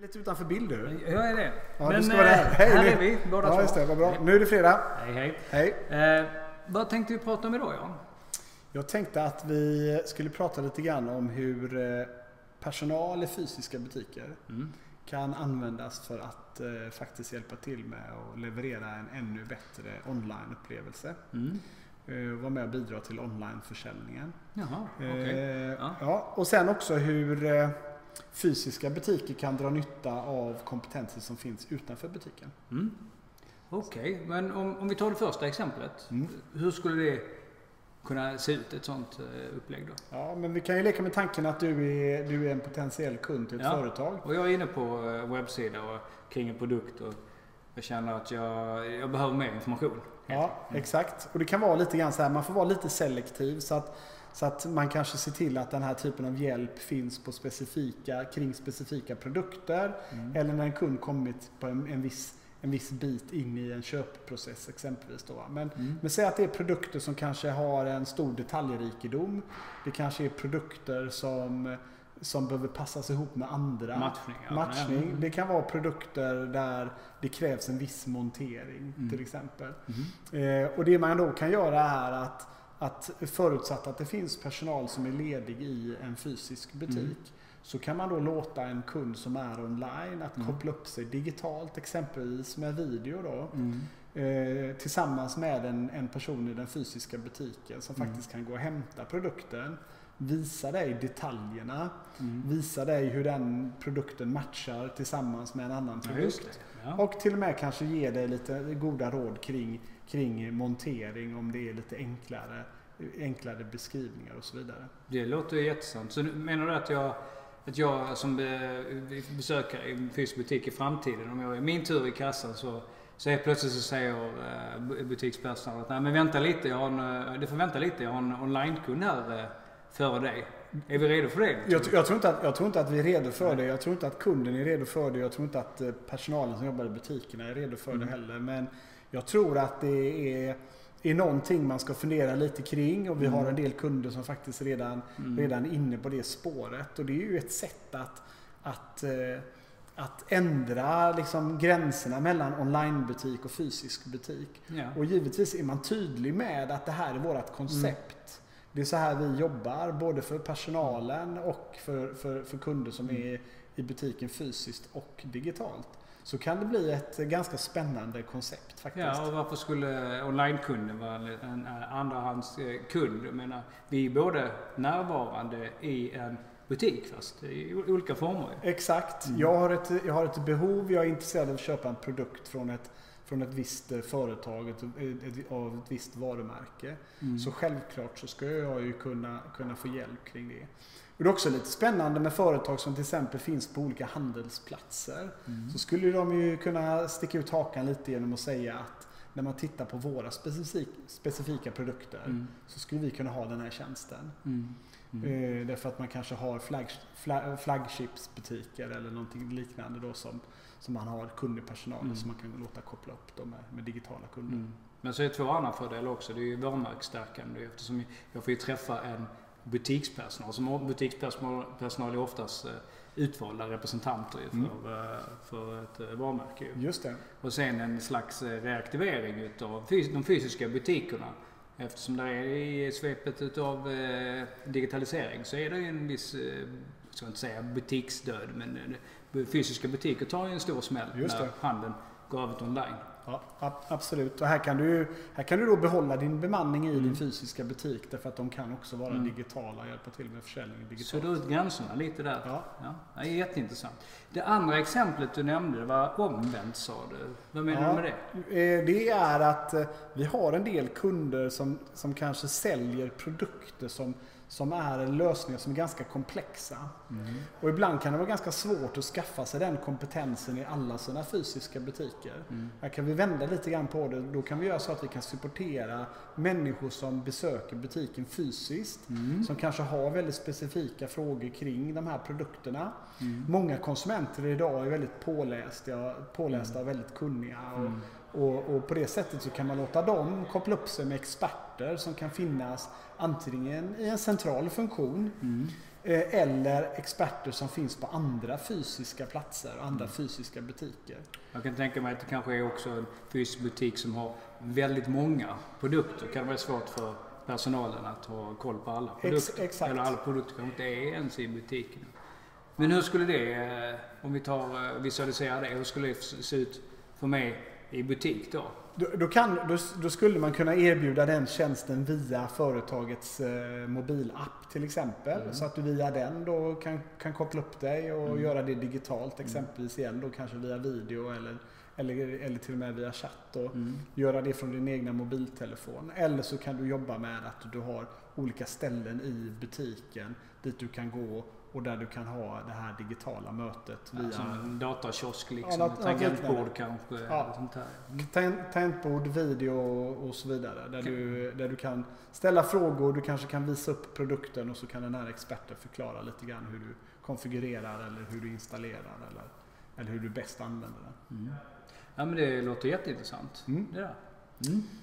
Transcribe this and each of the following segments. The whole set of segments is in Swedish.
Lite utanför bild du. Jag är det. Ja, Men du ska vara där. eh, Hej här nu. är vi båda Ja, två. just det. Vad bra. Nu är det fredag. Hej Hej. hej. Eh, vad tänkte vi prata om idag Jan? Jag tänkte att vi skulle prata lite grann om hur eh, personal i fysiska butiker Mm. kan användas för att eh, faktiskt hjälpa till med att leverera en ännu bättre online-upplevelse. Mm. Eh, vara med och bidra till online-försäljningen. Jaha. Eh, Ja. ja, och sen också hur fysiska butiker kan dra nytta av kompetenser som finns utanför butiken. Mm. Okej, men om, om vi tar det första exemplet. Mm. Hur skulle det kunna se ut, ett sånt eh, upplägg då? Ja, men vi kan ju leka med tanken att du är, du är en potentiell kund till ett Ja. företag. Och jag är inne på eh, webbsida och kring en produkt och jag känner att jag, jag behöver mer information. Ja, exakt. Och det kan vara lite grann så här, man får vara lite selektiv så att, så att man kanske ser till att den här typen av hjälp finns på specifika, kring specifika produkter. Mm. Eller när en kund kommit på en, en, viss, en viss bit in i en köpprocess exempelvis. Då. Men, Mm. men säg att det är produkter som kanske har en stor detaljrikedom. Det kanske är produkter som, som behöver passas ihop med andra. Matchning. ja. Matchning. Mm. Det kan vara produkter där det krävs en viss montering Mm. till exempel. Mm. Eh, och det man då kan göra är att, att förutsatt att det finns personal som är ledig i en fysisk butik Mm. så kan man då låta en kund som är online att Mm. koppla upp sig digitalt exempelvis med video då. Mm. Eh, tillsammans med en, en person i den fysiska butiken som Mm. faktiskt kan gå och hämta produkten. Visa dig detaljerna. Mm. Visa dig hur den produkten matchar tillsammans med en annan Ja, produkt. det. Ja. Och till och med kanske ge dig lite goda råd kring, kring montering om det är lite enklare, enklare beskrivningar och så vidare. Det låter ju jättesant. Så menar du att jag, att jag som eh, besökare i en fysisk butik i framtiden, om jag är min tur i kassan så, så helt plötsligt så säger eh, bu- butikspersonalen att nej men vänta lite, jag har en, eh, du får vänta lite, jag har en onlinekund här före dig. Är vi redo för det? Jag, jag, tror inte att, jag tror inte att vi är redo för det. Jag tror inte att kunden är redo för det. Jag tror inte att personalen som jobbar i butikerna är redo för Mm. det heller. Men jag tror att det är, är någonting man ska fundera lite kring. Och vi Mm. har en del kunder som faktiskt redan Mm. redan inne på det spåret. Och det är ju ett sätt att, att, eh, att ändra liksom gränserna mellan onlinebutik och fysisk butik. Ja. Och givetvis är man tydlig med att det här är vårt koncept. Det är så här vi jobbar, både för personalen och för, för, för kunder som Mm. är i butiken fysiskt och digitalt. Så kan det bli ett ganska spännande koncept faktiskt. Ja, och varför skulle onlinekunden vara en andrahandskund? Jag menar, vi är både närvarande i en butik fast i olika former. Exakt. Mm. Jag, har ett, jag har ett behov, jag är intresserad av att köpa en produkt från ett, från ett visst eh, företag, ett, ett, av ett visst varumärke. Mm. Så självklart så ska jag ju kunna, kunna få hjälp kring det. Och det är också lite spännande med företag som till exempel finns på olika handelsplatser. Mm. Så skulle de ju kunna sticka ut hakan lite genom att säga att när man tittar på våra specifik, specifika produkter Mm. så skulle vi kunna ha den här tjänsten. Mm. Mm. Eh, därför att man kanske har flagg, fla, flaggshipsbutiker eller någonting liknande då som, som man har kunnig personal Mm. som man kan låta koppla upp dem med, med digitala kunder. Mm. Men så är det två andra fördelar också. Det är ju varumärkesstärkande eftersom jag får ju träffa en butikspersonal. Som butikspersonal personal är oftast eh, utvalda representanter ju Mm. för, eh, för ett eh, varumärke. ju. Just det. Och sen en slags reaktivering utav de fysiska butikerna. Eftersom det är i svepet utav digitalisering så är det en viss, jag ska inte säga butiksdöd, men fysiska butiker tar ju en stor smäll när handeln går över till online. Ja, ab- absolut. Och här kan, du, här kan du då behålla din bemanning i Mm. din fysiska butik därför att de kan också vara Mm. digitala och hjälpa till med försäljning digitalt. Sudda ut gränserna lite där. Ja. Ja, det är jätteintressant. Det andra exemplet du nämnde var omvänt sa du. Vad menar Ja. du med det? Eh, Det är att eh, vi har en del kunder som, som kanske säljer produkter som, som är lösningar som är ganska komplexa. Och ibland kan det vara ganska svårt att skaffa sig den kompetensen i alla sina fysiska butiker. Mm. Här kan vi vända lite grann på det. Då kan vi göra så att vi kan supportera människor som besöker butiken fysiskt. Mm. Som kanske har väldigt specifika frågor kring de här produkterna. Mm. Många konsumenter idag är väldigt pålästa, pålästa och väldigt kunniga. Och, Mm. Och, och på det sättet så kan man låta dem koppla upp sig med experter som kan finnas antingen i en central funktion Mm. eh, eller experter som finns på andra fysiska platser och andra fysiska butiker. Jag kan tänka mig att det kanske är också en fysisk butik som har väldigt många produkter. Det kan vara svårt för personalen att ha koll på alla produkter. exakt. Eller alla produkter kanske inte är ens i butiken. Men hur skulle det, eh, om vi tar eh, visualiserar det, hur skulle det se ut för mig i butik då? Då, då, kan, då, då skulle man kunna erbjuda den tjänsten via företagets eh, mobilapp till exempel. Mm. Så att du via den då kan, kan koppla upp dig och Mm. göra det digitalt exempelvis igen då kanske via video eller, eller, eller till och med via chatt. Och Mm. göra det från din egna mobiltelefon. Eller så kan du jobba med att du har olika ställen i butiken dit du kan gå och där du kan ha det här digitala mötet via Som en datakiosk liksom. Ja, tangentbord kanske. Ja. Sånt här. Tan- Tangentbord, video och så vidare. Där du, där du kan ställa frågor, du kanske kan visa upp produkten och så kan den här experten förklara lite grann hur du konfigurerar eller hur du installerar eller, eller hur du bäst använder den. Mm. Ja men det låter jätteintressant. Mm. Det där.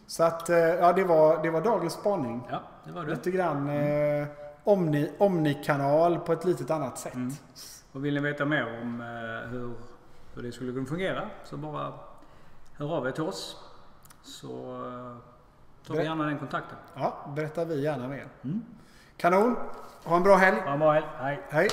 Så att, eh, ja det var, det var dagens spaning. Ja, det var det. Lite grann eh, omni, omnikanal på ett litet annat sätt. Mm. Och vill ni veta mer om eh, hur, hur det skulle kunna fungera så bara hör av er till oss. Så eh, tar vi Ber- gärna den kontakten. Ja, berättar vi gärna mer. Mm. Kanon! Ha en bra helg! Ha en bra helg. Hej! Hej!